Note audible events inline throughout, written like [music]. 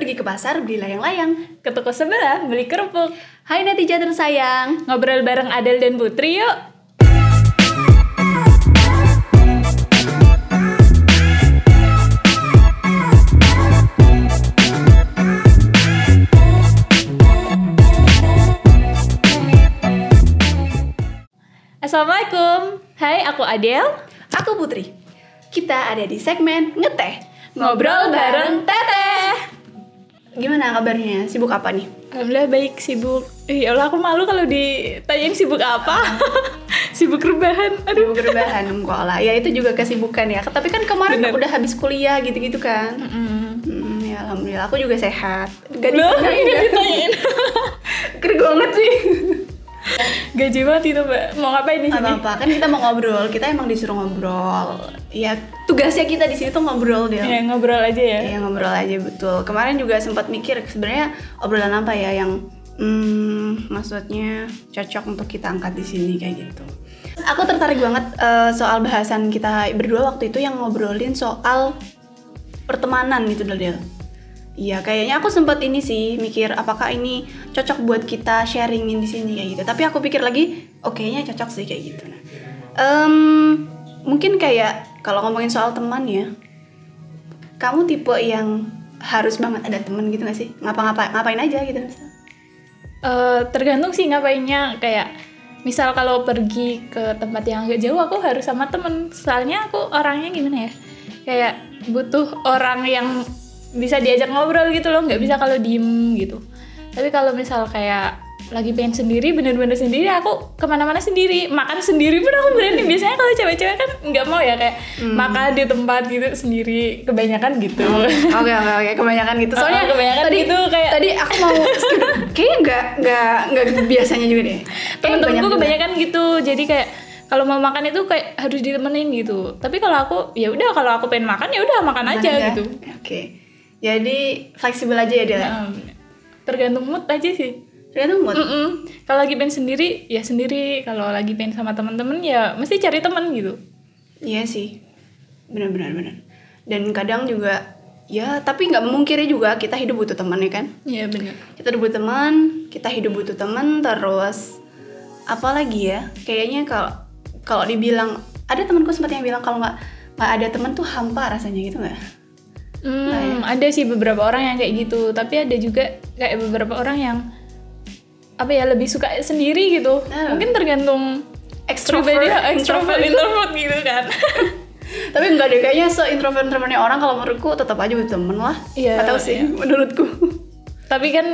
Pergi ke pasar beli layang-layang. Ke toko sebelah beli kerupuk. Hai netizen tersayang. Ngobrol bareng Adel dan Putri yuk. Assalamualaikum. Hai, aku Adel. Aku Putri. Kita ada di segmen ngeteh. Ngobrol bareng Teteh. Gimana kabarnya? Sibuk apa nih? Alhamdulillah baik sibuk. Ih, Ya Allah aku malu kalau ditanyain sibuk apa. [laughs] sibuk rebahan. Aduh. Sibuk rebahan enggak lah. Ya itu juga kesibukan ya. Tapi kan kemarin Bener. udah habis kuliah gitu-gitu kan. Mm. Hmm, ya alhamdulillah aku juga sehat. [laughs] Gak ditanyain ya. [laughs] ditanyain. Keren banget sih. Gaji banget itu mbak. Mau ngapain di sini? apa-apa kan kita mau ngobrol. Kita emang disuruh ngobrol. Ya tugasnya kita di sini tuh ngobrol dia. Ya ngobrol aja ya. Iya ngobrol aja betul. Kemarin juga sempat mikir sebenarnya obrolan apa ya yang hmm, maksudnya cocok untuk kita angkat di sini kayak gitu. Aku tertarik banget eh, soal bahasan kita berdua waktu itu yang ngobrolin soal pertemanan gitu Del. Iya, kayaknya aku sempat ini sih mikir apakah ini cocok buat kita sharingin di sini kayak gitu. Tapi aku pikir lagi, oke nya cocok sih kayak gitu. Nah, em, mungkin kayak kalau ngomongin soal teman ya, kamu tipe yang harus banget ada temen gitu gak sih? Ngapa-ngapa ngapain aja gitu? Eh, tergantung sih ngapainnya kayak misal kalau pergi ke tempat yang agak jauh aku harus sama temen soalnya aku orangnya gimana ya kayak butuh orang yang bisa diajak ngobrol gitu loh nggak bisa kalau diem gitu. Tapi kalau misal kayak lagi pengen sendiri bener-bener sendiri aku ke mana-mana sendiri. Makan sendiri pun aku berani. Biasanya kalau cewek-cewek kan nggak mau ya kayak makan di tempat gitu sendiri. Kebanyakan gitu. Oke oke oke. Kebanyakan gitu. Soalnya Oh, kebanyakan tadi gitu, kayak- tadi aku mau kayaknya nggak nggak nggak biasanya juga deh. Temen-temenku banyak juga. kebanyakan gitu. Jadi kayak kalau mau makan itu kayak harus ditemenin gitu. Tapi kalau aku ya udah kalau aku pengen makan ya udah makan aja Mana gitu. Oke. Jadi fleksibel aja ya dia. Nah, tergantung mood aja sih Tergantung mood. Mm-mm. kalau lagi pengen sendiri ya sendiri kalau lagi pengen sama teman-teman ya mesti cari teman gitu Iya sih. Benar benar benar. Dan kadang juga ya tapi nggak memungkiri juga kita hidup butuh teman ya kan. Iya benar Kita hidup butuh teman, kita hidup butuh teman terus apa lagi ya? Kayaknya kalau kalau dibilang ada temanku sempat yang bilang kalau nggak nggak ada teman tuh hampa rasanya gitu nggak? Hmm, ada sih beberapa orang yang kayak gitu tapi ada juga kayak beberapa orang yang apa ya lebih suka sendiri gitu Ah. mungkin tergantung Extrovert, pribadi, ya, extrovert introvert. introvert gitu kan [laughs] Tapi enggak deh kayaknya se introvert introvertnya orang kalau menurutku tetap aja butuh temen lah. Iya, Nggak tahu sih iya. menurutku. tapi kan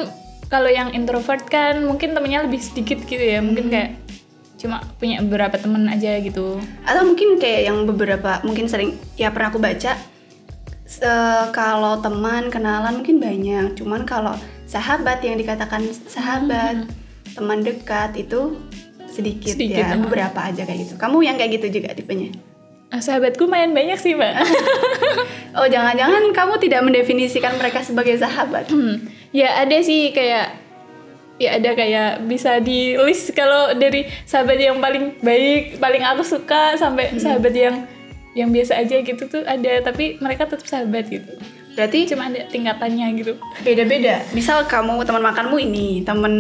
kalau yang introvert kan mungkin temennya lebih sedikit gitu ya mungkin kayak cuma punya beberapa temen aja gitu Atau mungkin kayak yang beberapa mungkin sering ya pernah aku baca se- kalau teman kenalan mungkin banyak, cuman kalau sahabat yang dikatakan sahabat, teman dekat itu sedikit, Sedikit, ya, ah. beberapa aja kayak gitu. Kamu yang kayak gitu juga tipenya? Ah, sahabatku main banyak sih mbak [laughs] Oh, jangan-jangan kamu tidak mendefinisikan mereka sebagai sahabat. Hmm, ya ada sih kayak ya ada kayak bisa di list kalau dari sahabat yang paling baik paling aku suka sampai sahabat yang yang biasa aja gitu tuh ada tapi mereka tetap sahabat gitu Berarti cuma ada tingkatannya gitu beda-beda. Misal kamu teman makanmu ini, teman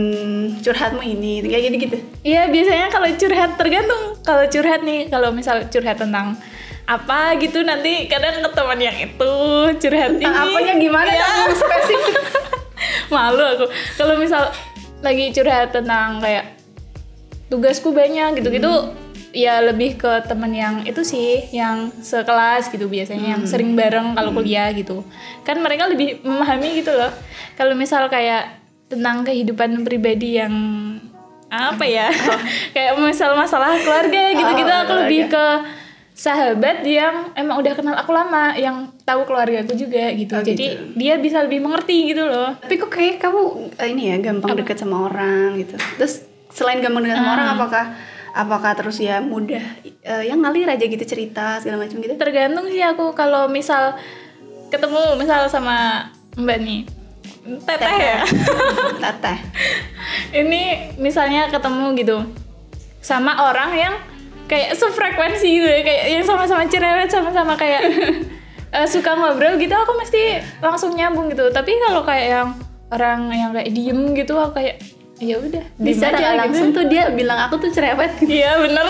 curhatmu ini, kayak gitu-gitu. Iya biasanya kalau curhat tergantung kalau curhat nih kalau misal curhat tentang apa gitu nanti kadang ke teman yang itu curhat Tentang ini apanya gimana Iya. kamu spesifik? [laughs] malu aku kalau misal lagi curhat tentang kayak tugasku banyak gitu-gitu ya lebih ke temen yang itu sih yang sekelas gitu biasanya yang sering bareng kalau kuliah gitu. Kan mereka lebih memahami gitu loh. Kalau misal kayak tentang kehidupan pribadi yang apa ya? [laughs] Kayak misal masalah keluarga gitu-gitu Oh, aku lebih keluarga. ke sahabat yang emang udah kenal aku lama yang tahu keluarga aku juga gitu. Oh, jadi gitu. dia bisa lebih mengerti gitu loh. Tapi kok kayak kamu eh, ini ya gampang deket sama orang gitu. Terus selain gampang deket sama orang, apakah apakah terus ya mudah eh, yang ngalir aja gitu cerita segala macam gitu? tergantung sih aku kalau misal ketemu misal sama mbak nih teteh ya [laughs] Teteh. [laughs] ini misalnya ketemu gitu sama orang yang kayak sefrekuensi gitu ya kayak yang sama-sama cerewet sama-sama kayak [laughs] eh, suka ngobrol gitu aku mesti langsung nyambung gitu tapi kalau kayak yang orang yang kayak diem gitu aku kayak ya udah aja nggak gitu. langsung tuh dia bilang aku tuh cerewet. [laughs] iya bener.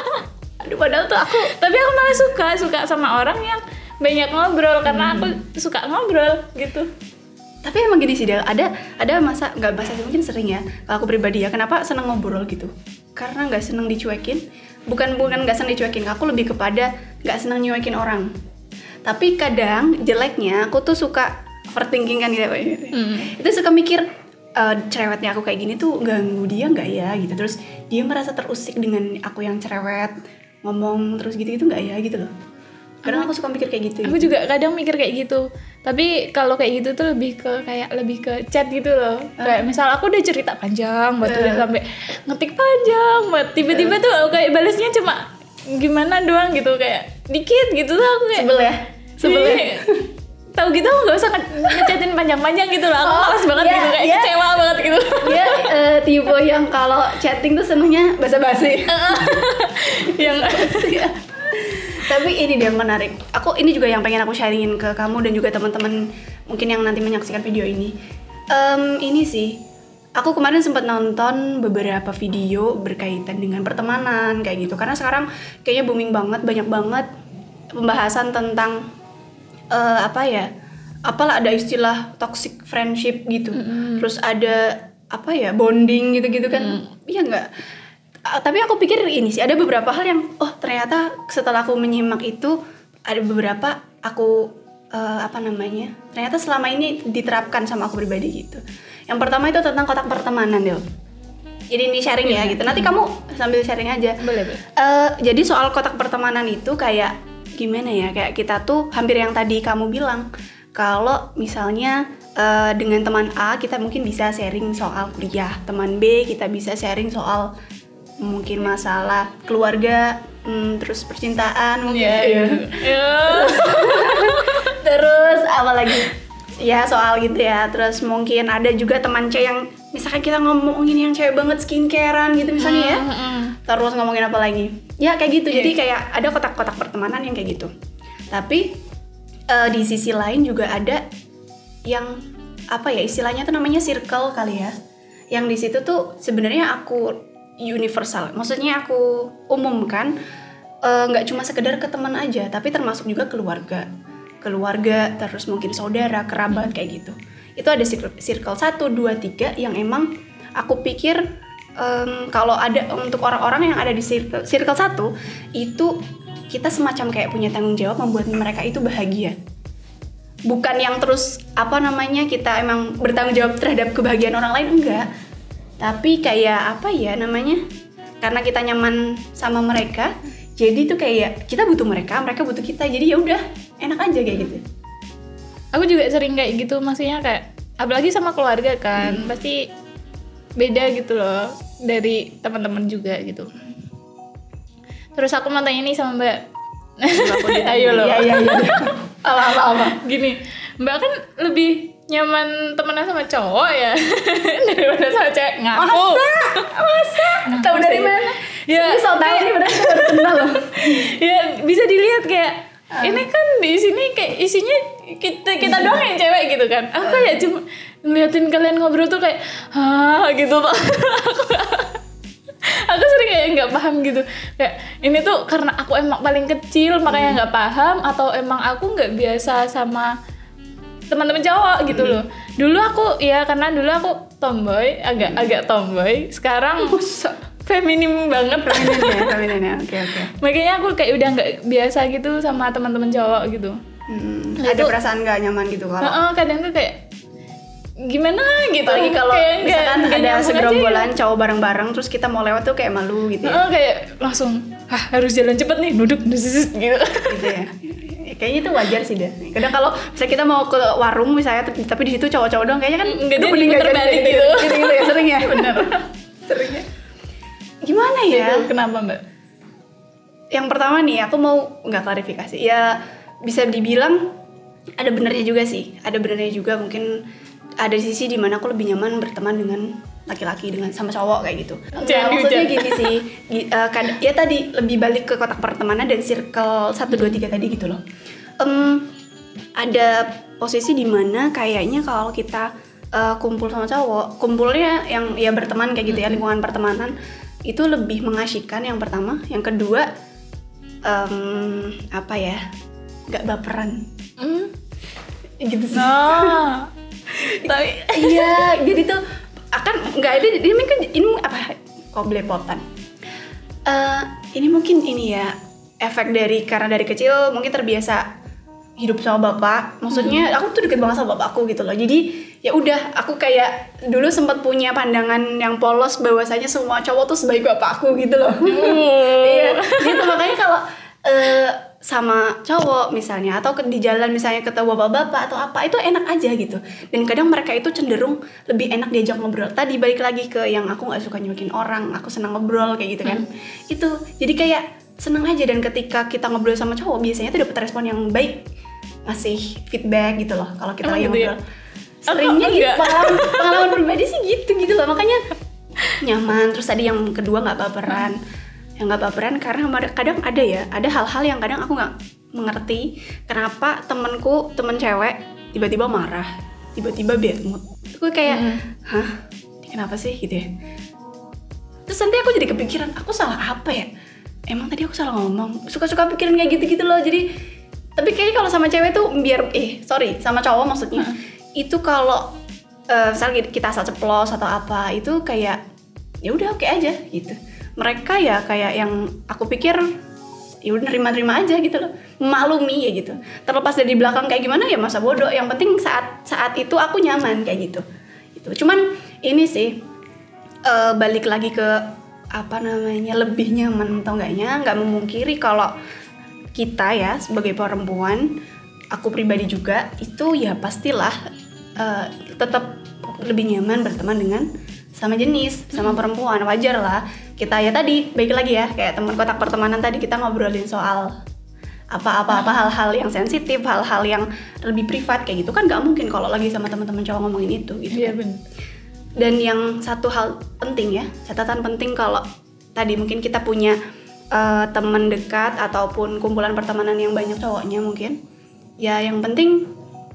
[laughs] Aduh padahal tuh aku tapi aku malah suka suka sama orang yang banyak ngobrol karena aku suka ngobrol gitu. Tapi emang gini sih Del, ada ada masa nggak masa sih, mungkin sering ya kalau aku pribadi ya kenapa seneng ngobrol gitu? Karena nggak seneng dicuekin bukan bukan nggak seneng dicuekin aku lebih kepada nggak seneng nyuekin orang. Tapi kadang jeleknya aku tuh suka overthinking kan gitu itu suka mikir eh, cerewetnya aku kayak gini tuh ganggu dia nggak ya gitu. Terus dia merasa terusik dengan aku yang cerewet ngomong terus gitu gitu nggak ya gitu loh. Kadang aku suka mikir kayak gitu aku juga kadang mikir kayak gitu. Tapi kalau kayak gitu tuh lebih ke kayak lebih ke chat gitu loh. Kayak misal aku udah cerita panjang buat udah sampai ngetik panjang buat tiba-tiba tuh aku kayak balasnya cuma gimana doang gitu kayak dikit gitu tuh aku kayak sebel ya? Sebel ya [laughs] tahu gitu aku gak usah nge- ngechatin panjang-panjang gitu loh. Aku Oh, malas banget iya, gitu kayak iya. kecewa banget gitu. Dia eh, tipe yang kalau chatting tuh senengnya basa-basi. [laughs] Yang Iya. tapi ini dia yang menarik. Aku ini juga yang pengen aku sharingin ke kamu dan juga teman-teman mungkin yang nanti menyaksikan video ini. Em, ini sih aku kemarin sempat nonton beberapa video berkaitan dengan pertemanan kayak gitu. Karena sekarang kayaknya booming banget banyak banget pembahasan tentang eh, apa ya apalah ada istilah toxic friendship gitu. Terus ada apa ya bonding gitu-gitu kan. Iya nggak? Ah, tapi aku pikir ini sih ada beberapa hal yang oh ternyata setelah aku menyimak itu ada beberapa aku eh, apa namanya ternyata selama ini diterapkan sama aku pribadi gitu. Yang pertama itu tentang kotak pertemanan Del. Jadi ini sharing ya gitu. Nanti kamu sambil sharing aja. Boleh boleh. Eh, jadi soal kotak pertemanan itu kayak gimana ya kayak kita tuh hampir yang tadi kamu bilang kalau misalnya eh, dengan teman A kita mungkin bisa sharing soal kuliah teman B kita bisa sharing soal mungkin masalah keluarga hmm, terus percintaan mungkin Iya, iya. Iya. terus [laughs] apa lagi ya soal gitu ya terus mungkin ada juga teman C yang misalkan kita ngomongin yang cewek banget skincarean gitu misalnya ya Mm-mm. Terus ngomongin apa lagi? Ya kayak gitu. Jadi kayak ada kotak-kotak pertemanan yang kayak gitu. Tapi eh, di sisi lain juga ada yang apa ya istilahnya tuh namanya circle kali ya. Yang di situ tuh sebenarnya aku universal. Maksudnya aku umumkan eh, nggak cuma sekedar ke teman aja tapi termasuk juga keluarga. Keluarga terus mungkin saudara kerabat kayak gitu. Itu ada circle, circle 1, 2, 3 yang emang aku pikir em, kalau ada untuk orang-orang yang ada di circle, circle 1 itu kita semacam kayak punya tanggung jawab membuat mereka itu bahagia. Bukan yang terus apa namanya kita emang bertanggung jawab terhadap kebahagiaan orang lain enggak. Tapi kayak apa ya namanya karena kita nyaman sama mereka jadi tuh kayak kita butuh mereka mereka butuh kita jadi ya udah enak aja kayak gitu. Aku juga sering kayak gitu maksudnya kayak apalagi sama keluarga kan pasti beda gitu loh dari teman-teman juga gitu. Terus aku mau tanya nih sama mbak. [laughs] Ayo loh. Iya iya iya. [laughs] Apa apa apa? Gini mbak kan lebih nyaman temenan sama cowok ya [laughs] daripada sama cewek. Ngaku. Masa? Tahu dari mana? Ya Ini so tahu nih berarti baru kenal loh. Ya bisa dilihat kayak ini kan di sini kayak isinya kita kita doang yang cewek gitu kan. Aku kayak cuma ngeliatin kalian ngobrol tuh kayak ah gitu tuh [laughs] aku sering kayak nggak paham gitu. Kayak ini tuh karena aku emang paling kecil makanya nggak paham atau emang aku nggak biasa sama teman-teman cowok gitu loh. Dulu aku ya karena dulu aku tomboy agak agak tomboy. Sekarang feminim banget. Feminin ya, [laughs] feminin ya. Oke oke. makanya aku kayak udah nggak biasa gitu sama teman-teman cowok gitu. Hmm, ada itu- perasaan nggak nyaman gitu kalau Heeh, kadang tuh kayak gimana gitu apalagi kalau misalkan nggak ada nyambung aja segerombolan cowok bareng-bareng terus kita mau lewat tuh kayak malu gitu ya. ya. Heeh, kayak langsung ah harus jalan cepet nih duduk [laughs] gitu gitu ya. Kayaknya itu wajar sih deh. Kadang kalau misalnya kita mau ke warung misalnya tapi tapi di situ cowok-cowok doang kayaknya kan Nggak "Duh, jadi, mending balik jadi," gitu. gitu, gitu ya sering ya. [laughs] Benar. sering ya. Gimana ya? Gitu. kenapa mbak Yang pertama nih aku mau nggak klarifikasi. Ya bisa dibilang ada benernya juga sih. Ada benernya juga mungkin ada sisi di mana aku lebih nyaman berteman dengan laki-laki dengan sama cowok kayak gitu. Jangan maksudnya gini sih. eh, kad- ya tadi lebih balik ke kotak pertemanan dan circle 1 2 3 tadi gitu loh. Em, ada posisi di mana kayaknya kalau kita uh, kumpul sama cowok kumpulnya yang ya berteman kayak gitu ya lingkungan pertemanan itu lebih mengasyikkan yang pertama yang kedua um, apa ya nggak baperan Hmm. gitu sih Nah, [laughs] tapi iya [laughs] jadi tuh akan nggak ada ini mungkin ini apa kok belepotan? Eh, ini mungkin ini ya efek dari karena dari kecil mungkin terbiasa hidup sama bapak. Maksudnya aku tuh deket banget sama bapakku gitu loh. Jadi ya udah aku kayak dulu sempat punya pandangan yang polos bahwasanya semua cowok tuh sebaik bapakku gitu loh. [laughs] Iya gitu. Makanya kalau eh, sama cowok misalnya atau ke- di jalan misalnya ketemu bapak-bapak atau apa itu enak aja gitu. Dan kadang mereka itu cenderung lebih enak diajak ngobrol. Tadi balik lagi ke yang aku nggak suka nyuekin orang aku senang ngobrol kayak gitu kan. Itu jadi kayak seneng aja. Dan ketika kita ngobrol sama cowok biasanya tuh dapat respon yang baik ngasih feedback gitu loh kalau kita lagi gitu ya? ngobrol. Seringnya gitu pengalaman, pengalaman pribadi sih gitu gitu loh. Makanya nyaman. Terus tadi yang kedua nggak baperan yang nggak baperan karena ada- kadang ada ya ada hal-hal yang kadang aku nggak mengerti kenapa temenku temen cewek tiba-tiba marah tiba-tiba bad mood. Gue kayak hah? Ini kenapa sih? Gitu ya. Terus nanti aku jadi kepikiran aku salah apa ya? Emang tadi aku salah ngomong. Suka-suka pikiran kayak gitu-gitu loh jadi tapi kayaknya kalau sama cewek tuh biar eh sorry sama cowok maksudnya itu kalau eh, misalnya kita asal ceplos atau apa itu kayak ya udah oke aja gitu mereka ya kayak yang aku pikir ya udah nerima-nerima aja gitu loh. Maklumi ya gitu. Terlepas dari belakang kayak gimana ya masa bodoh. Yang penting saat saat itu aku nyaman kayak gitu. Itu cuman ini sih eh, balik lagi ke apa namanya lebih nyaman atau enggaknya nggak memungkiri kalau kita ya sebagai perempuan aku pribadi juga itu ya pastilah eh, tetap lebih nyaman berteman dengan sama jenis sama perempuan. Wajar lah kita ya tadi baik lagi ya kayak teman kotak pertemanan tadi kita ngobrolin soal apa-apa apa hal-hal yang sensitif hal-hal yang lebih privat kayak gitu kan nggak mungkin kalau lagi sama teman-teman cowok ngomongin itu gitu Iya kan. Dan yang satu hal penting ya, catatan penting kalau tadi mungkin kita punya eh, teman dekat ataupun kumpulan pertemanan yang banyak cowoknya mungkin, ya yang penting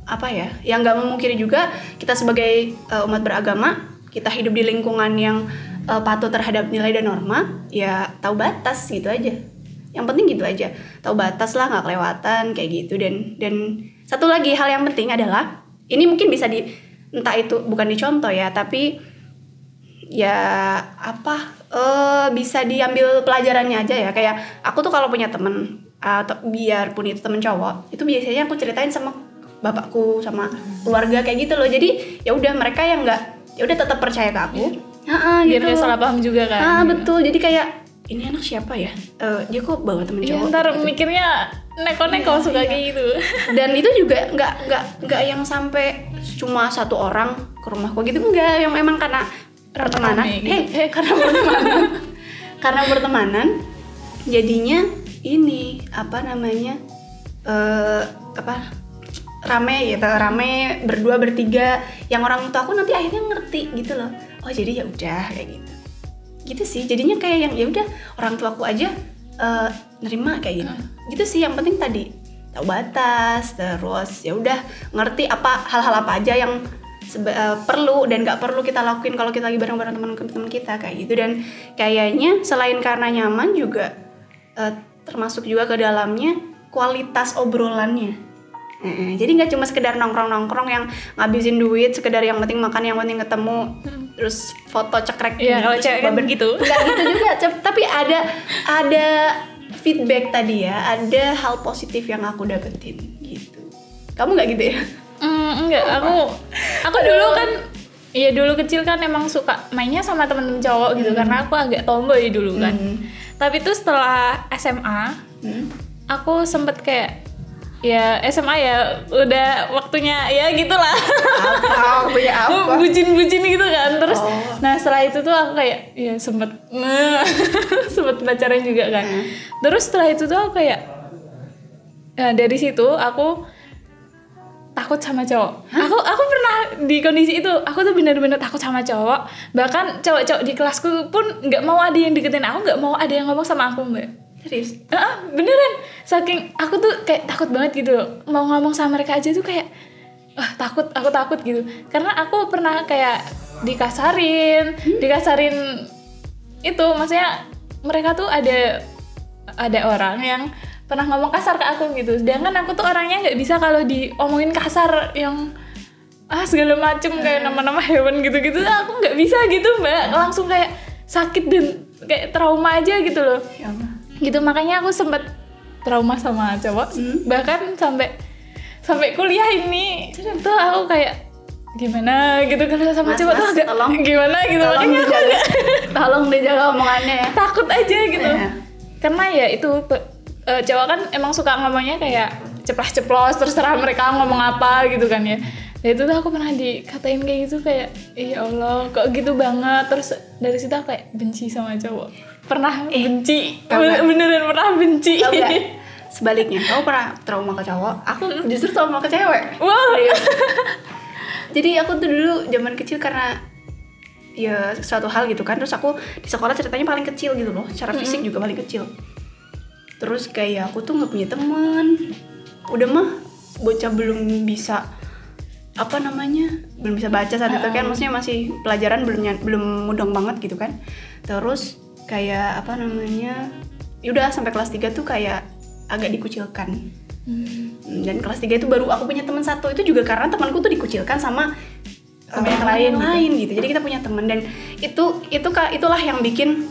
apa ya, yang nggak memungkiri juga kita sebagai eh, umat beragama, kita hidup di lingkungan yang eh, patuh terhadap nilai dan norma, ya tahu batas gitu aja. Yang penting gitu aja, tahu batas lah nggak kelewatan kayak gitu. Dan dan satu lagi hal yang penting adalah ini mungkin bisa di entah itu bukan dicontoh ya tapi ya apa eh bisa diambil pelajarannya aja ya. Kayak aku tuh kalau punya temen atau biarpun itu temen cowok itu biasanya aku ceritain sama bapakku sama keluarga kayak gitu loh. Jadi ya udah mereka yang nggak ya udah tetap percaya ke aku Biar gitu. gak salah paham juga kan. Ah betul jadi kayak ini anak siapa ya Eh, dia kok bawa temen Iya, cowok ntar gitu. mikirnya neko-neko Iya, suka iya. kayak gitu. [laughs] dan itu juga nggak nggak nggak yang sampai cuma satu orang ke rumahku gitu enggak yang memang karena pertemanan Rame gitu. eh, eh karena pertemanan [laughs] karena pertemanan jadinya ini apa namanya eh apa rame gitu rame berdua bertiga yang orang tua aku nanti akhirnya ngerti gitu loh oh jadi ya udah kayak gitu. Gitu sih jadinya kayak yang ya udah orang tuaku aja eh, nerima kayak gitu. Gitu sih yang penting tadi tahu batas terus ya udah ngerti apa hal-hal apa aja yang eh, perlu dan nggak perlu kita lakuin kalau kita lagi bareng-bareng teman-teman kita kayak gitu. Dan kayaknya selain karena nyaman juga eh, termasuk juga ke dalamnya kualitas obrolannya. Jadi nggak cuma sekedar nongkrong-nongkrong yang ngabisin duit, sekedar yang penting makan, yang penting ketemu, terus foto cekrek. Iya, kalau terus cewek kan baben. gitu. [laughs] Nggak gitu juga, Cep. tapi ada ada feedback tadi ya, ada hal positif yang aku dapetin gitu. Kamu nggak gitu ya? Hmm, enggak, aku aku dulu kan Iya dulu kecil kan emang suka mainnya sama temen-temen cowok gitu karena aku agak tomboy dulu kan. Hmm. Tapi tuh setelah SMA, Hmm? aku sempet kayak ya SMA ya udah waktunya ya gitulah. Apa? [laughs] Punya apa? Bucin-bucin gitu kan. Terus Oh. nah setelah itu tuh aku kayak ya sempet [laughs] sempet pacaran juga kan. Hmm. Terus setelah itu tuh aku kayak Nah, dari situ aku takut sama cowok. Aku aku pernah di kondisi itu. Aku tuh bener-bener takut sama cowok. Bahkan cowok-cowok di kelasku pun nggak mau ada yang deketin aku, nggak mau ada yang ngomong sama aku mbak. Serius? Ah, beneran. Saking aku tuh kayak takut banget gitu. Mau ngomong sama mereka aja tuh kayak ah takut aku takut gitu. Karena aku pernah kayak dikasarin dikasarin itu maksudnya mereka tuh ada ada orang yang pernah ngomong kasar ke aku gitu. Sedangkan aku tuh orangnya nggak bisa kalau diomongin kasar yang ah segala macem kayak nama-nama hewan gitu-gitu. Aku nggak bisa gitu mbak. Langsung kayak sakit dan kayak trauma aja gitu loh. Ya Allah gitu. Makanya aku sempet trauma sama cowok. Bahkan sampai sampai kuliah ini tuh aku kayak gimana gitu kalau sama Mas, cowok tuh mas, agak tolong. gimana gitu. Tolong makanya aku dijaga. agak [laughs] tolong dijaga omongannya ya. Takut aja gitu. Iya. karena ya itu eh, cowok kan emang suka ngomongnya kayak ceplos-ceplos terserah mereka ngomong apa gitu kan ya. Dan itu tuh aku pernah dikatain kayak gitu kayak ya Allah kok gitu banget. Terus dari situ aku kayak benci sama cowok pernah benci. Tau nggak? beneran pernah benci. Sebaliknya kamu pernah trauma ke cowok? Aku justru trauma ke cewek. Wow. [laughs] Jadi aku tuh dulu zaman kecil karena ya suatu hal gitu kan. Terus aku di sekolah ceritanya paling kecil gitu loh. Secara fisik juga paling kecil. Terus kayak aku tuh nggak punya teman. Udah mah bocah belum bisa apa namanya belum bisa baca saat itu kan. Maksudnya masih pelajaran belum belum mudeng banget gitu kan. Terus kayak apa namanya yaudah sampai kelas 3 tuh kayak agak dikucilkan. Hmm. dan kelas 3 itu baru aku punya teman satu itu juga karena temanku tuh dikucilkan sama Sama uh, yang teman lain gitu. lain gitu. Jadi kita punya teman. Dan itu itu kak itulah yang bikin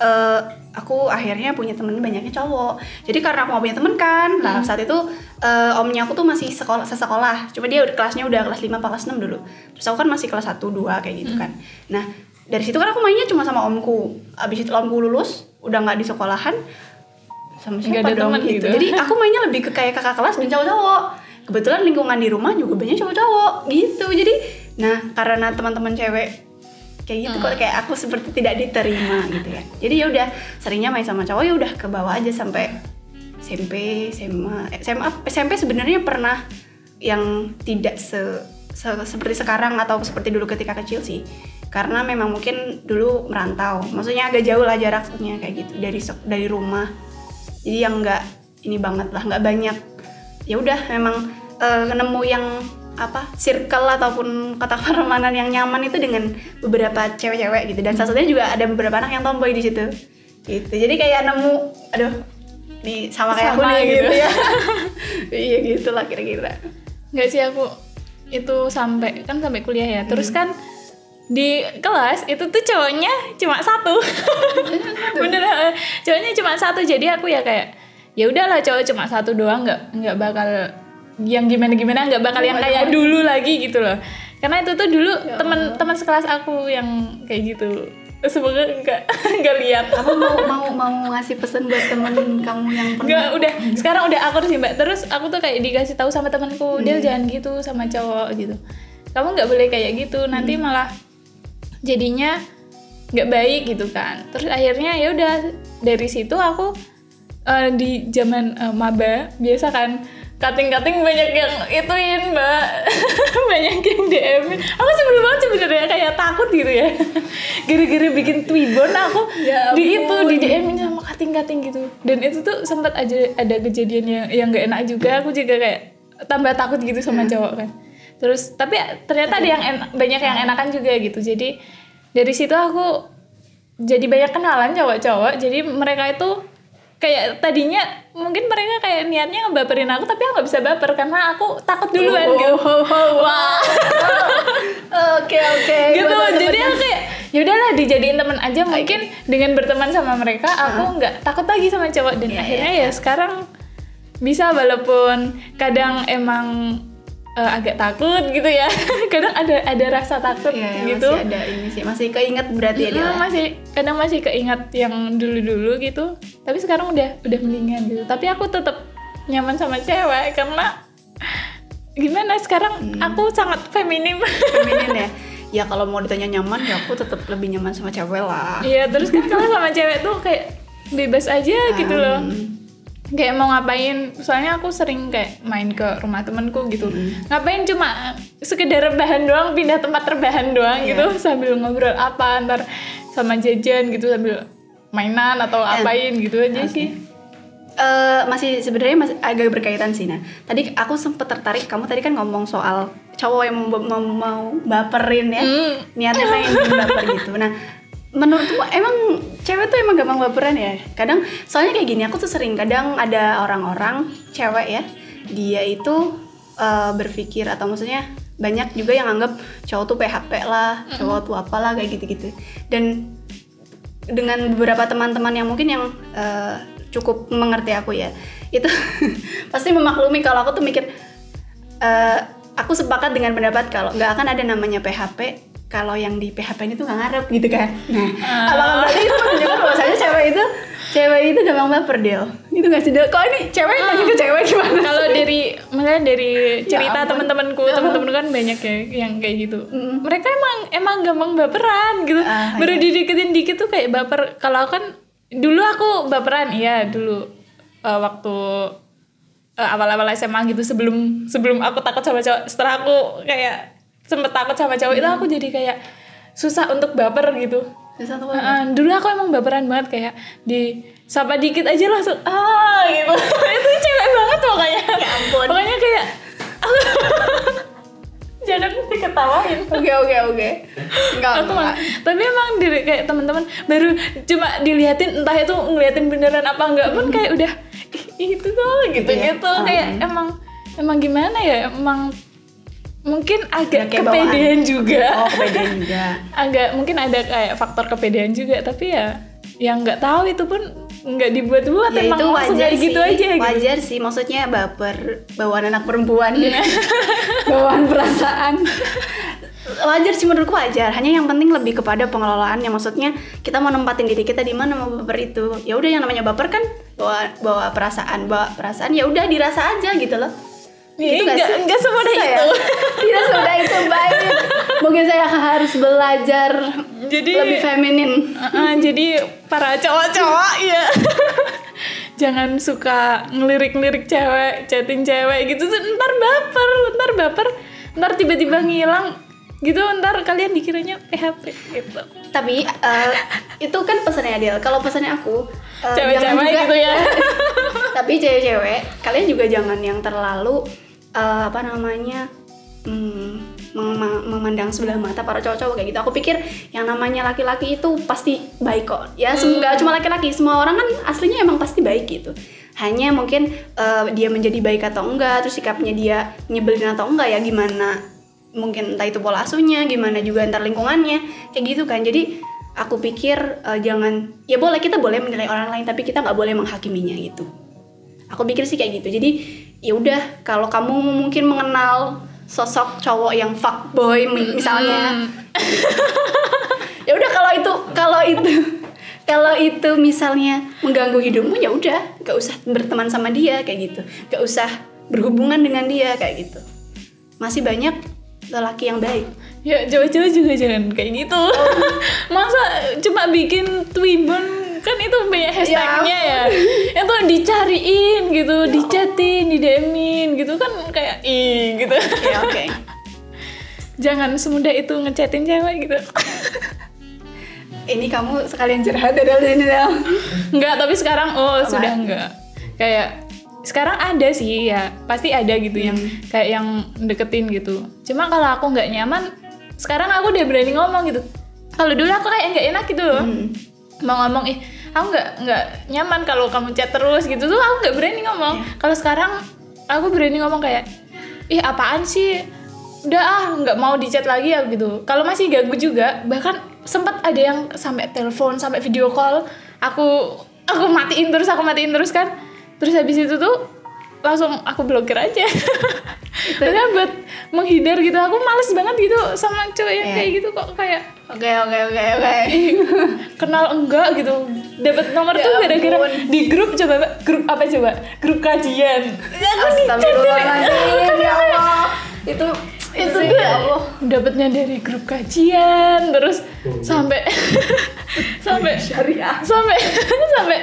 eh, aku akhirnya punya temen banyaknya cowok. Jadi karena aku gak punya temen kan lah saat itu eh, omnya aku tuh masih sekolah sesekolah. Cuma dia udah kelasnya udah kelas 5 apa kelas 6 dulu. Terus aku kan masih kelas 1 2 kayak gitu kan. Nah dari situ kan aku mainnya cuma sama omku. Abis itu omku lulus udah nggak di sekolahan sama siapa ada dong gitu. gitu. jadi aku mainnya lebih ke kayak kakak kelas dan cowok-cowok. Kebetulan lingkungan di rumah juga banyak cowok-cowok gitu. Jadi nah karena teman-teman cewek kayak gitu kok kayak aku seperti tidak diterima gitu ya. Jadi ya udah seringnya main sama cowok ya udah ke bawah aja sampai SMP SMA SMA SMP sebenarnya pernah yang tidak se, se- seperti sekarang atau seperti dulu ketika kecil sih. Karena memang mungkin dulu merantau. Maksudnya agak jauh lah jaraknya kayak gitu. Dari dari rumah. Jadi yang nggak ini banget lah nggak banyak. Ya udah memang eh, nemu yang apa circle ataupun kata [laughs] pertemanan yang nyaman itu dengan beberapa cewek-cewek gitu. Dan salah satunya juga ada beberapa anak yang tomboy di situ. Gitu. Jadi kayak nemu aduh nih sama kayak aku Sama nih gitu. gitu ya. [laughs] Iya gitu lah kira-kira. Nggak sih aku itu sampai kan sampai kuliah ya. Terus kan di kelas itu tuh cowoknya cuma satu. Bener eh, cowoknya cuma satu. Jadi aku ya kayak ya udahlah cowok cuma satu doang. Nggak nggak bakal yang gimana gimana nggak bakal yang kayak dulu lagi gitu loh. Karena itu tuh dulu teman-teman sekelas aku yang kayak gitu semoga nggak [laughs] nggak lihat. Kamu mau mau mau ngasih pesan buat temen kamu yang pernah? Enggak, udah. Sekarang udah akur sih mbak. Terus aku tuh kayak dikasih tahu sama temanku Hmm. dia jangan gitu sama cowok gitu. Kamu nggak boleh kayak gitu. Nanti Hmm. malah jadinya nggak baik gitu kan. Terus akhirnya ya udah dari situ aku eh, di zaman eh, maba biasa kan cutting-cutting banyak yang ituin mbak. [laughs] Banyak yang DM -in. aku sebelum banget sebenarnya kayak takut gitu ya. [laughs] Gara-gara bikin twibbon aku Ya di itu di DM sama cutting-cutting gitu. Dan itu tuh sempat aja ada kejadian yang yang gak enak juga. Aku juga kayak tambah takut gitu sama cowok kan. Terus tapi ternyata ada yang en- banyak yang enakan juga gitu. Jadi dari situ aku jadi banyak kenalan cowok-cowok. Jadi mereka itu kayak tadinya mungkin mereka kayak niatnya ngebaperin aku tapi aku nggak bisa baper karena aku takut duluan gitu. wah. Oke oke. [laughs] Gitu jadi aku kayak ya udahlah dijadiin teman aja. Mungkin dengan berteman sama mereka aku nggak takut lagi sama cowok. Dan Iya, akhirnya ya sekarang bisa walaupun kadang emang eh, agak takut gitu ya. [laughs] Kadang ada ada rasa takut Iya, ya, gitu. masih ada ini sih. Masih keinget berarti ya dia Mm, masih kadang masih keingat yang dulu-dulu gitu. Tapi sekarang udah udah mendingan gitu. Tapi aku tetap nyaman sama cewek karena [laughs] gimana sekarang Hmm. aku sangat feminim. Feminin ya? [laughs] Ya kalau mau ditanya nyaman ya aku tetap lebih nyaman sama cewek lah. Iya terus kan kalau sama cewek tuh kayak bebas aja gitu loh kayak mau ngapain? Soalnya aku sering kayak main ke rumah temenku gitu. Ngapain cuma sekedar rebahan doang pindah tempat rebahan doang gitu sambil ngobrol apa ntar sama jajan gitu sambil mainan atau apain gitu aja sih. Eh, masih sebenarnya masih agak berkaitan sih nah. Tadi aku sempet tertarik kamu tadi kan ngomong soal cowok yang mau, mau, baperin ya. Hmm. niatnya pengen baper gitu. Nah menurutmu emang cewek tuh emang gampang baperan ya. Kadang soalnya kayak gini aku tuh sering kadang ada orang-orang cewek ya dia itu eh, berpikir atau maksudnya banyak juga yang anggap cowok tuh PHP lah cowok tuh apalah kayak gitu-gitu. Dan dengan beberapa teman-teman yang mungkin yang eh, cukup mengerti aku ya itu [laughs] pasti memaklumi kalau aku tuh mikir eh, aku sepakat dengan pendapat kalau nggak akan ada namanya PHP kalau yang di PHP ini tuh nggak ngarep gitu kan. Nah. Apakah berarti itu menunjukkan bahwasanya cewek itu cewek itu gampang baper Del. Itu nggak sih Del? Kok ini cewek tanya ke cewek gimana kalau dari misalnya dari cerita ampun. teman-temanku Ya teman-temanku kan banyak ya yang kayak gitu. Mereka emang emang gampang baperan gitu. Ah, baru dideketin dikit tuh kayak baper. Kalau kan dulu aku baperan iya dulu eh, waktu eh, awal-awal SMA gitu sebelum sebelum aku takut sama cowok setelah aku kayak sempet takut sama cowok itu aku jadi kayak susah untuk baper gitu. Heeh, dulu aku emang baperan banget kayak di sapa dikit aja langsung ah gitu. [laughs] Itu cewek banget pokoknya. Ya ampun. pokoknya kayak [laughs] jangan diketawain. Oke oke oke. Enggak aku enggak. tapi emang diri kayak teman-teman baru cuma diliatin entah itu ngeliatin beneran apa enggak pun kayak udah "Ih, itu tuh gitu ya? gitu. Kayak emang emang gimana ya? Emang mungkin agak bawaan. kepedean juga. Oh kepedean juga. [laughs] Agak mungkin ada kayak faktor kepedean juga tapi ya yang nggak tahu itu pun nggak dibuat-buat ya emang itu langsung sih gitu aja gitu. wajar sih maksudnya baper bawaan anak perempuan. [laughs] Bawaan perasaan. Wajar sih menurutku wajar. Hanya yang penting lebih kepada pengelolaan yang maksudnya kita mau nempatin diri kita di mana mau baper itu. Ya udah yang namanya baper kan bawa bawa perasaan. Bawa perasaan ya udah dirasa aja gitu loh. Iya, Gitu nggak nggak sih? nggak semudah Bisa ya? itu [laughs] tidak semudah itu baik mungkin saya harus belajar jadi lebih feminin. Uh-uh, jadi para cowok-cowok ya [laughs] jangan suka ngelirik-ngelirik cewek chatting cewek gitu. Ntar baper ntar baper. Ntar tiba-tiba ngilang gitu ntar kalian dikiranya PHP gitu. Tapi eh, itu kan pesannya Adel kalau pesannya aku jangan cewek-cewek juga- gitu ya. [laughs] Tapi cewek-cewek kalian juga jangan yang terlalu eh, apa namanya hmm, mem- memandang sebelah mata para cowok-cowok kayak gitu. Aku pikir yang namanya laki-laki itu pasti baik kok. Ya sem- nggak cuma laki-laki semua orang kan aslinya emang pasti baik gitu. Hanya mungkin eh, dia menjadi baik atau enggak terus sikapnya dia nyebelin atau enggak ya gimana mungkin entah itu pola asuhnya gimana juga antar lingkungannya kayak gitu kan. Jadi aku pikir eh, jangan ya boleh kita boleh menilai orang lain tapi kita nggak boleh menghakiminya gitu. Aku pikir sih kayak gitu. Jadi ya udah kalau kamu mungkin mengenal sosok cowok yang fuckboy mi- misalnya. [laughs] Ya udah kalau itu kalau itu kalau itu misalnya mengganggu hidupmu ya udah. Gak usah berteman sama dia kayak gitu. Gak usah berhubungan dengan dia kayak gitu. Masih banyak lelaki yang baik. Ya cewek-cewek juga jangan kayak gitu. [laughs] Masa cuma bikin twibbon kan itu banyak hashtagnya ya. Itu dicariin gitu, dichatin, di DM-in gitu kan kayak ih gitu. ya oke [laughs] jangan semudah itu ngechatin cewek gitu. [laughs] ini kamu sekalian curhat dari sini Del. Enggak, tapi sekarang oh Apa? sudah enggak. Kayak sekarang ada sih ya, pasti ada gitu yang kayak yang deketin gitu. Cuma kalau aku nggak nyaman, sekarang aku udah berani ngomong gitu. Kalau dulu aku kayak nggak enak gitu loh. Mau ngomong ih, aku nggak nggak nyaman kalau kamu chat terus gitu tuh aku nggak berani ngomong. Kalau sekarang aku berani ngomong kayak ih apaan sih? Udah ah nggak mau di chat lagi ya gitu. Kalau masih ganggu juga, bahkan sempat ada yang sampai telepon, sampai video call, aku aku matiin terus, aku matiin terus kan. Terus habis itu tuh langsung aku blokir aja. [laughs] Karena buat menghindar gitu, aku males banget gitu sama cowok yang Iya. kayak gitu kok kayak oke oke oke oke. [laughs] kenal enggak gitu. Dapat nomor Ya tuh gara-gara di grup coba grup apa coba? Grup kajian. Astagfirullahaladzim. ya [laughs] Allah. Itu itu itu tuh ya Allah. dapatnya dari grup kajian terus sampai sampai syariah. sampai sampai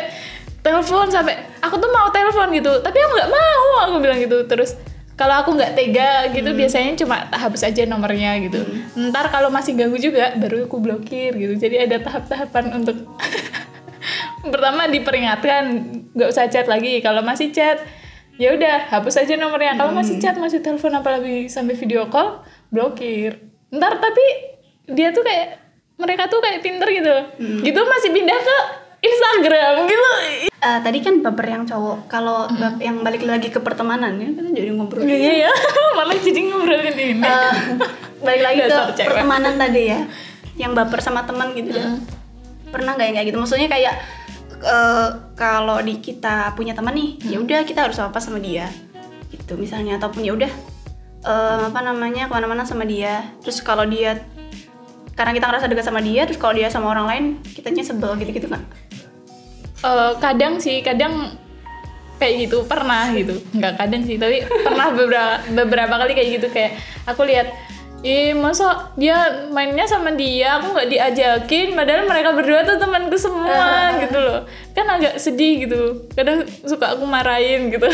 telepon sampai aku tuh mau telepon gitu. Tapi aku nggak mau aku bilang gitu. Terus kalau aku nggak tega gitu biasanya cuma hapus aja nomornya gitu. Ntar kalau masih ganggu juga baru aku blokir gitu. Jadi ada tahap-tahapan untuk [laughs] pertama diperingatkan nggak usah chat lagi. Kalau masih chat ya udah hapus aja nomornya. Kalau masih chat masih telepon apalagi sampai video call blokir. Ntar tapi dia tuh kayak mereka tuh kayak pinter gitu. Gitu masih pindah ke Instagram gitu. Eh, tadi kan baper yang cowok. Kalau bab yang balik lagi ke pertemanan ya kan jadi ngobrol. Iya ya [laughs] malah jadi ngobrolin ini. Eh, balik lagi ke pertemanan tadi ya yang baper sama teman gitu kan pernah nggak yang kayak gitu? Maksudnya kayak eh, kalau di kita punya teman nih ya udah kita harus apa sama dia. Gitu misalnya ataupun ya udah eh, apa namanya ke mana-mana sama dia. Terus kalau dia karena kita ngerasa dekat sama dia terus kalau dia sama orang lain kitanya sebel gitu-gitu kan Eh, kadang sih kadang kayak gitu pernah gitu nggak kadang sih tapi pernah beberapa beberapa kali kayak gitu kayak aku lihat Ih, masa dia mainnya sama dia, aku nggak diajakin, padahal mereka berdua tuh temanku semua [laughs] gitu loh. Kan agak sedih gitu. Kadang suka aku marahin gitu.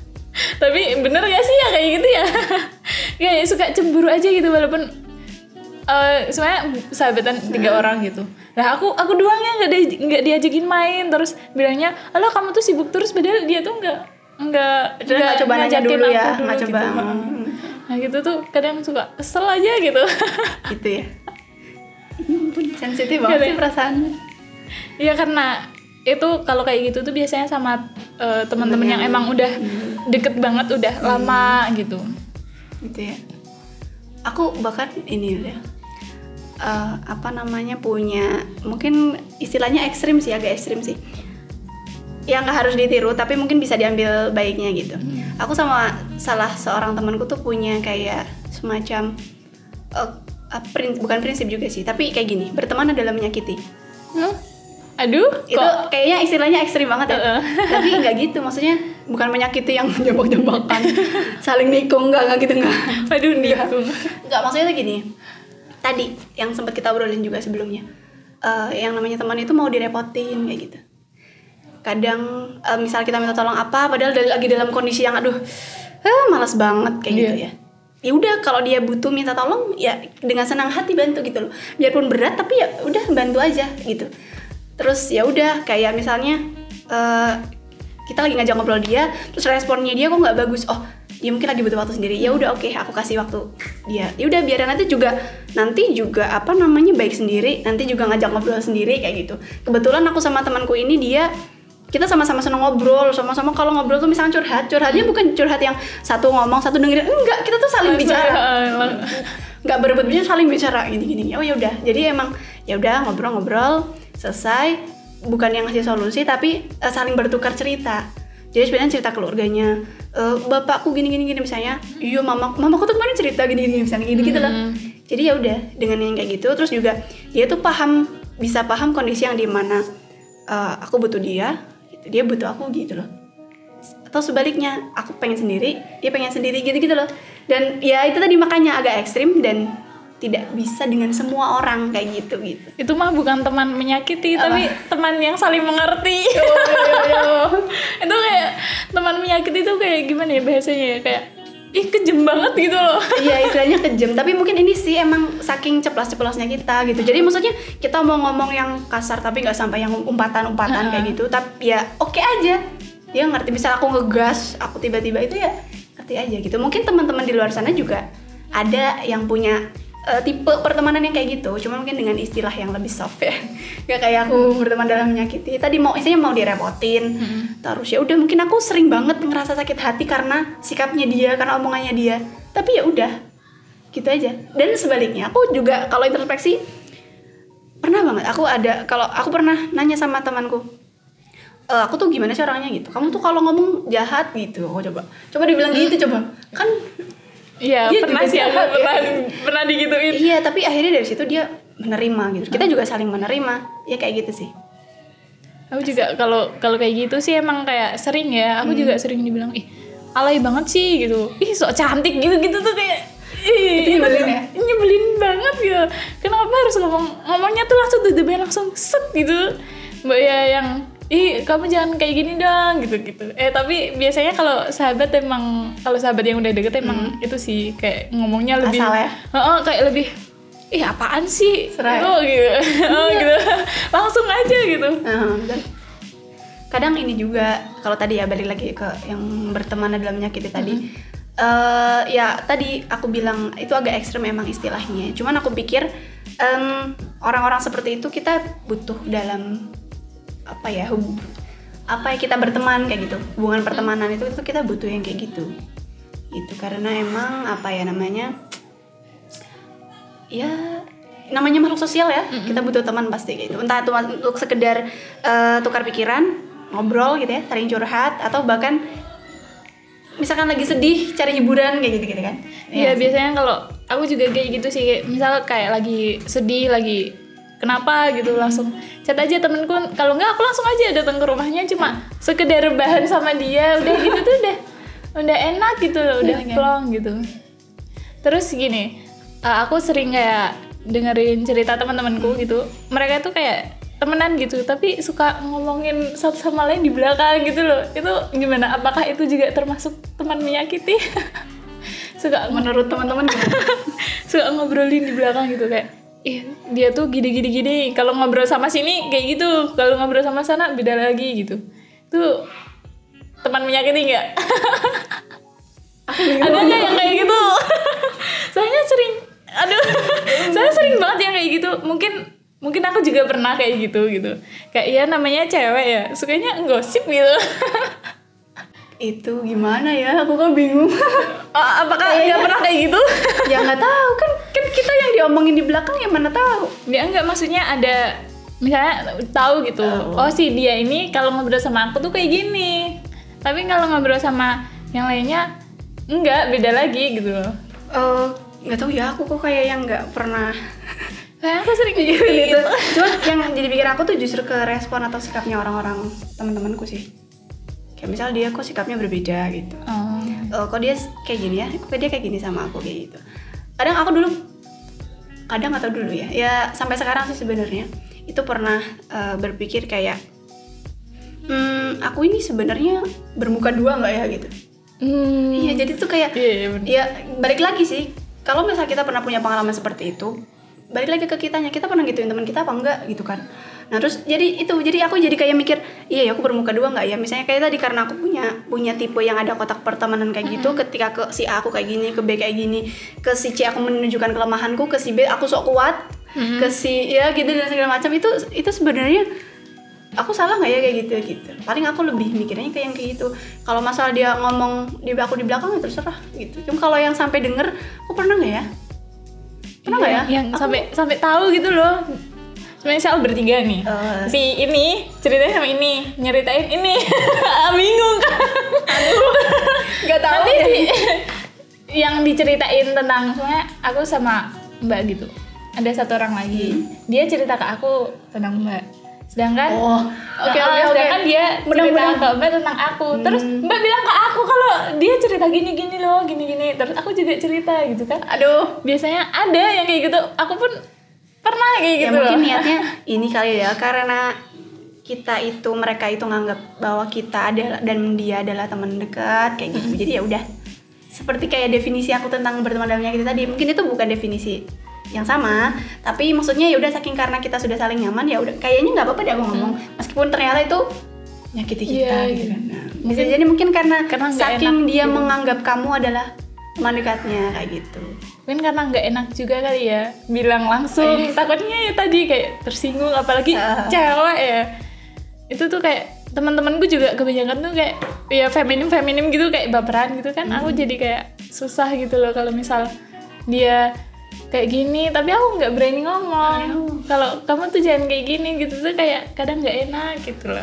[laughs] Tapi bener gak sih ya kayak gitu ya? [laughs] kayak suka cemburu aja gitu walaupun eh sebenarnya sahabatan tiga orang gitu. Nah aku aku doang yang nggak di, nggak diajakin main terus bilangnya, "Alah kamu tuh sibuk terus padahal dia tuh nggak nggak nggak coba nanya dulu ya, nggak coba. gitu. Hmm. Nah gitu tuh kadang suka kesel aja gitu. [laughs] gitu ya sensitif banget sih perasaannya Iya karena itu kalau kayak gitu tuh biasanya sama eh, teman-teman yang emang udah deket banget udah lama gitu. gitu ya aku bahkan ini ya eh, apa namanya punya mungkin istilahnya ekstrim sih agak ekstrim sih yang nggak harus ditiru tapi mungkin bisa diambil baiknya gitu aku sama salah seorang temanku tuh punya kayak semacam eh, eh, prin- bukan prinsip juga sih tapi kayak gini berteman adalah menyakiti Hmm? Aduh, itu kok kayaknya istilahnya ekstrim banget ya Heeh. [laughs] tapi nggak gitu maksudnya bukan menyakiti yang [laughs] jambak-jambakan [laughs] saling nikung nggak nggak gitu nggak aduh nikung. Enggak, maksudnya tuh gini. Tadi yang sempat kita obrolin juga sebelumnya. eh, yang namanya teman itu mau direpotin kayak gitu. Kadang eh, misal kita minta tolong apa padahal dari- lagi dalam kondisi yang aduh eh, malas banget kayak gitu Iya. ya. Ya udah kalau dia butuh minta tolong ya dengan senang hati bantu gitu loh. Biarpun berat tapi ya udah bantu aja gitu. Terus ya udah kayak misalnya eh, kita lagi ngajak ngobrol dia, terus responnya dia kok nggak bagus. Oh, dia mungkin lagi butuh waktu sendiri. Ya udah oke, aku kasih waktu dia. Ya udah biar nanti juga. Nanti juga apa namanya baik sendiri, nanti juga ngajak ngobrol sendiri kayak gitu. Kebetulan aku sama temanku ini dia kita sama-sama seneng ngobrol, sama-sama kalau ngobrol tuh misalnya curhat, curhatnya bukan curhat yang satu ngomong, satu dengerin, enggak, kita tuh saling bicara. nggak berebut bicara saling bicara gini gini. Oh ya udah. Jadi emang ya udah ngobrol-ngobrol selesai. Bukan yang ngasih solusi tapi eh, saling bertukar cerita jadi sebenarnya cerita keluarganya eh, bapakku gini gini gini misalnya iya mama mamaku tuh kemarin cerita gini gini misalnya gitu gitu lah jadi ya udah dengan yang kayak gitu terus juga dia tuh paham bisa paham kondisi yang di mana eh, aku butuh dia gitu. dia butuh aku gitu loh. Atau sebaliknya aku pengen sendiri dia pengen sendiri gitu gitu loh. Dan ya itu tadi makanya agak ekstrim dan tidak bisa dengan semua orang kayak gitu gitu. Itu mah bukan teman menyakiti, tapi teman yang saling mengerti. [laughs] itu kayak teman menyakiti itu kayak gimana ya bahasanya ya? Kayak ih kejem banget gitu loh. [laughs] iya istilahnya kejam tapi mungkin ini sih emang saking ceplas-ceplosnya kita gitu. Jadi maksudnya kita mau ngomong yang kasar tapi nggak sampai yang umpatan-umpatan kayak gitu. Tapi ya oke aja. Dia ngerti. Bisa aku ngegas aku tiba-tiba itu ya ngerti aja gitu. Mungkin teman-teman di luar sana juga ada yang punya eh, tipe pertemanan yang kayak gitu. Cuma mungkin dengan istilah yang lebih soft ya. [laughs] Gak kayak aku berteman dalam menyakiti. Tadi mau istilahnya mau direpotin. Terus ya udah mungkin aku sering banget ngerasa sakit hati karena sikapnya dia karena omongannya dia. Tapi ya udah gitu aja. Dan sebaliknya aku juga kalau introspeksi pernah banget. Aku ada kalau aku pernah nanya sama temanku "E, aku tuh gimana sih orangnya? gitu. Kamu tuh kalau ngomong jahat gitu. Aku coba coba dibilang gitu coba. Kan Iya, Dia pernah sih aku ya. pernah pernah digituin. iya tapi akhirnya dari situ dia menerima gitu kita juga saling menerima ya kayak gitu sih Aku juga kalau kalau kayak gitu sih emang kayak sering ya. Aku juga sering dibilang ih alay banget sih gitu. Ih sok cantik gitu-gitu tuh kayak ih Itu nyebelin ya? Nyebelin banget gitu. Kenapa harus ngomong ngomongnya tuh langsung tuh langsung set gitu. Mbak ya yang ih kamu jangan kayak gini dong gitu gitu. Eh tapi biasanya kalau sahabat emang kalau sahabat yang udah deket emang itu sih kayak ngomongnya lebih Asal ya? Heeh, kayak lebih ih apaan sih? Serai. oh gitu. [laughs] Oh, gitu. Langsung aja gitu. Nah, betul. kadang ini juga kalau tadi ya balik lagi ke yang berteman adalah menyakiti tadi. Eh, ya tadi aku bilang itu agak ekstrem emang istilahnya. Cuman aku pikir em, orang-orang seperti itu kita butuh dalam apa ya hub- apa ya kita berteman kayak gitu. Hubungan pertemanan itu itu kita butuh yang kayak gitu. Itu karena emang apa ya namanya ya namanya makhluk sosial ya. Kita butuh teman pasti gitu. Entah itu untuk sekedar eh, tukar pikiran ngobrol gitu ya saling curhat atau bahkan misalkan lagi sedih cari hiburan kayak gitu gitu kan. Iya biasanya kalau aku juga kayak gitu sih kayak misal kayak lagi sedih lagi kenapa gitu langsung chat aja temenku. Kalau nggak aku langsung aja datang ke rumahnya cuma sekedar bahan sama dia. Udah gitu tuh udah udah enak gitu loh udah Iya, kan? plong gitu. Terus gini uh, aku sering kayak dengerin cerita teman-temanku gitu. Mereka tuh kayak temenan gitu tapi suka ngomongin satu sama lain di belakang gitu loh. Itu gimana? Apakah itu juga termasuk teman menyakiti? [laughs] Suka menurut teman-teman gimana? [laughs] suka ngobrolin di belakang gitu kayak ih dia tuh gini gini gini kalau ngobrol sama sini kayak gitu. Kalau ngobrol sama sana beda lagi gitu. Tuh teman menyakiti nggak? Ada nggak yang kayak gitu? [laughs] Soalnya sering aduh [laughs] saya sering banget yang kayak gitu. Mungkin mungkin aku juga pernah kayak gitu gitu. Kayak ya namanya cewek ya. Sukanya gosip gitu. [laughs] Itu gimana ya? Aku kok bingung. Ah, apakah nggak pernah kayak gitu? Ya nggak tahu kan diomongin di belakang yang mana tahu Ya enggak maksudnya ada misalnya tahu gitu. Oh, si dia ini kalau ngobrol sama aku tuh kayak gini. Tapi kalau ngobrol sama yang lainnya enggak, beda lagi gitu loh. Eh, nggak tahu ya aku kok kayak yang nggak pernah [laughs] Kayak aku sering gitu. gitu cuma yang jadi pikir aku tuh justru ke respon atau sikapnya orang-orang teman-temanku sih kayak misal dia kok sikapnya berbeda gitu Oh. Eh, kok dia kayak gini ya kok dia kayak gini sama aku kayak gitu kadang aku dulu kadang atau dulu ya ya sampai sekarang sih sebenarnya itu pernah eh, berpikir kayak hmm, aku ini sebenarnya bermuka dua nggak ya gitu Hmm. iya jadi tuh kayak Iya, iya, bener. ya balik lagi sih kalau misalnya kita pernah punya pengalaman seperti itu balik lagi ke kitanya kita pernah gituin teman kita apa enggak gitu kan nah terus jadi itu jadi aku jadi kayak mikir iya ya aku bermuka dua nggak ya? Misalnya kayak tadi karena aku punya punya tipe yang ada kotak pertemanan kayak gitu ketika ke si A aku kayak gini ke B kayak gini ke si C aku menunjukkan kelemahanku ke si B aku sok kuat ke si ya gitu dan segala macam itu itu sebenarnya aku salah nggak ya kayak gitu gitu. Paling aku lebih mikirnya kayak yang kayak gitu. Kalau masalah dia ngomong di aku di belakang ya terserah gitu. Cuma kalau yang sampai denger aku pernah nggak ya? Pernah nggak ya? Iya, Yang sampai sampai tahu gitu loh. Misal bertiga nih. Eh. Si ini ceritanya sama ini, nyeritain ini. [laughs] Bingung kan? nggak tahu Nanti ya. si [laughs] yang diceritain tentang soalnya aku sama Mbak gitu. Ada satu orang lagi. Dia cerita ke aku tentang Mbak. Sedangkan oh oke Nah, oke oke sedangkan dia cerita Mudah-mudahan. ke Mbak tentang aku. Terus Mbak bilang ke aku kalau dia cerita gini-gini loh, gini-gini. Terus aku juga cerita gitu kan. aduh Biasanya ada yang kayak gitu. Aku pun pernah kayak ya gitu mungkin loh. niatnya [laughs] ini kali ya karena kita itu mereka itu nganggap bahwa kita adalah dan dia adalah teman dekat kayak gitu. Jadi ya udah. Seperti kayak definisi aku tentang berteman dalam menyakiti tadi mungkin itu bukan definisi yang sama tapi maksudnya ya udah saking karena kita sudah saling nyaman ya udah kayaknya nggak apa-apa deh aku ngomong. Meskipun ternyata itu nyakiti kita Iya, gitu. kan Nah, bisa jadi mungkin karena, Karena saking enak dia gitu. menganggap kamu adalah teman dekatnya kayak gitu Mungkin karena nggak enak juga kali ya bilang langsung. Takutnya ya tadi kayak tersinggung apalagi Ah. cewek ya. Itu tuh kayak teman-temanku juga kebanyakan tuh kayak ya feminim feminim gitu kayak baperan gitu kan. Aku jadi kayak susah gitu loh kalau misal dia kayak gini tapi aku nggak berani ngomong kalau kamu tuh jangan kayak gini gitu tuh kayak kadang nggak enak gitu loh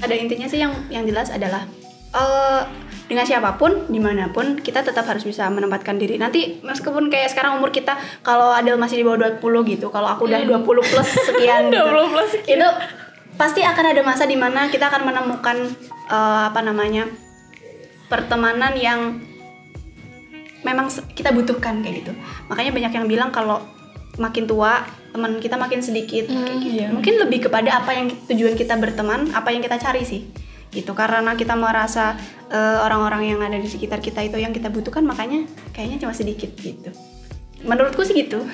ada intinya sih yang yang jelas adalah eh dengan siapa pun di mana pun kita tetap harus bisa menempatkan diri nanti meskipun kayak sekarang umur kita kalau Adel masih di bawah 20 gitu kalau aku udah 20 plus [laughs] sekian gitu 20 plus sekian. itu pasti akan ada masa di mana kita akan menemukan eh, apa namanya pertemanan yang memang kita butuhkan kayak gitu makanya banyak yang bilang kalau makin tua teman kita makin sedikit kayak Hmm, gitu. iya. mungkin lebih kepada apa yang tujuan kita berteman apa yang kita cari sih gitu karena kita merasa eh, orang-orang yang ada di sekitar kita itu yang kita butuhkan makanya kayaknya cuma sedikit gitu menurutku sih gitu [laughs]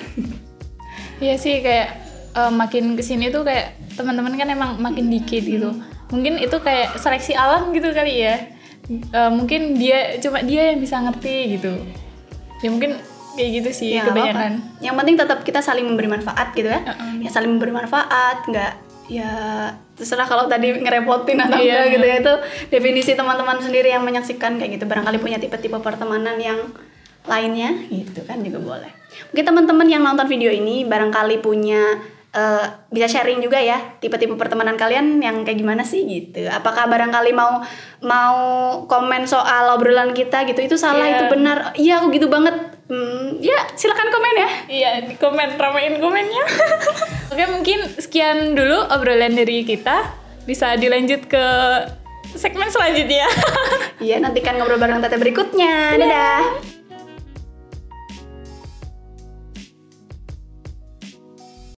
Iya sih kayak eh, makin ke sini tuh kayak teman-teman kan emang makin dikit gitu. mungkin itu kayak seleksi alam gitu kali ya Eh, mungkin dia cuma dia yang bisa ngerti gitu ya mungkin kayak gitu sih Ya, kebanyakan. Yang penting tetap kita saling memberi manfaat gitu ya. Uh-uh. Ya saling memberi manfaat, nggak ya terserah kalau tadi ngerepotin atau Iya, enggak gitu ya. Itu definisi teman-teman sendiri yang menyaksikan kayak gitu. Barangkali punya tipe-tipe pertemanan yang lainnya gitu kan juga boleh. Mungkin teman-teman yang nonton video ini barangkali punya eh, bisa sharing juga ya tipe-tipe pertemanan kalian yang kayak gimana sih gitu. Apakah barangkali mau mau komen soal obrolan kita gitu itu salah Iya. itu benar. Iya aku gitu banget Hmm, ya silakan komen ya Iya, di komen, ramein komennya. [laughs] Oke, mungkin sekian dulu obrolan dari kita. Bisa dilanjut ke segmen selanjutnya. [laughs] Iya, nantikan ngobrol bareng Tete berikutnya. Dadah.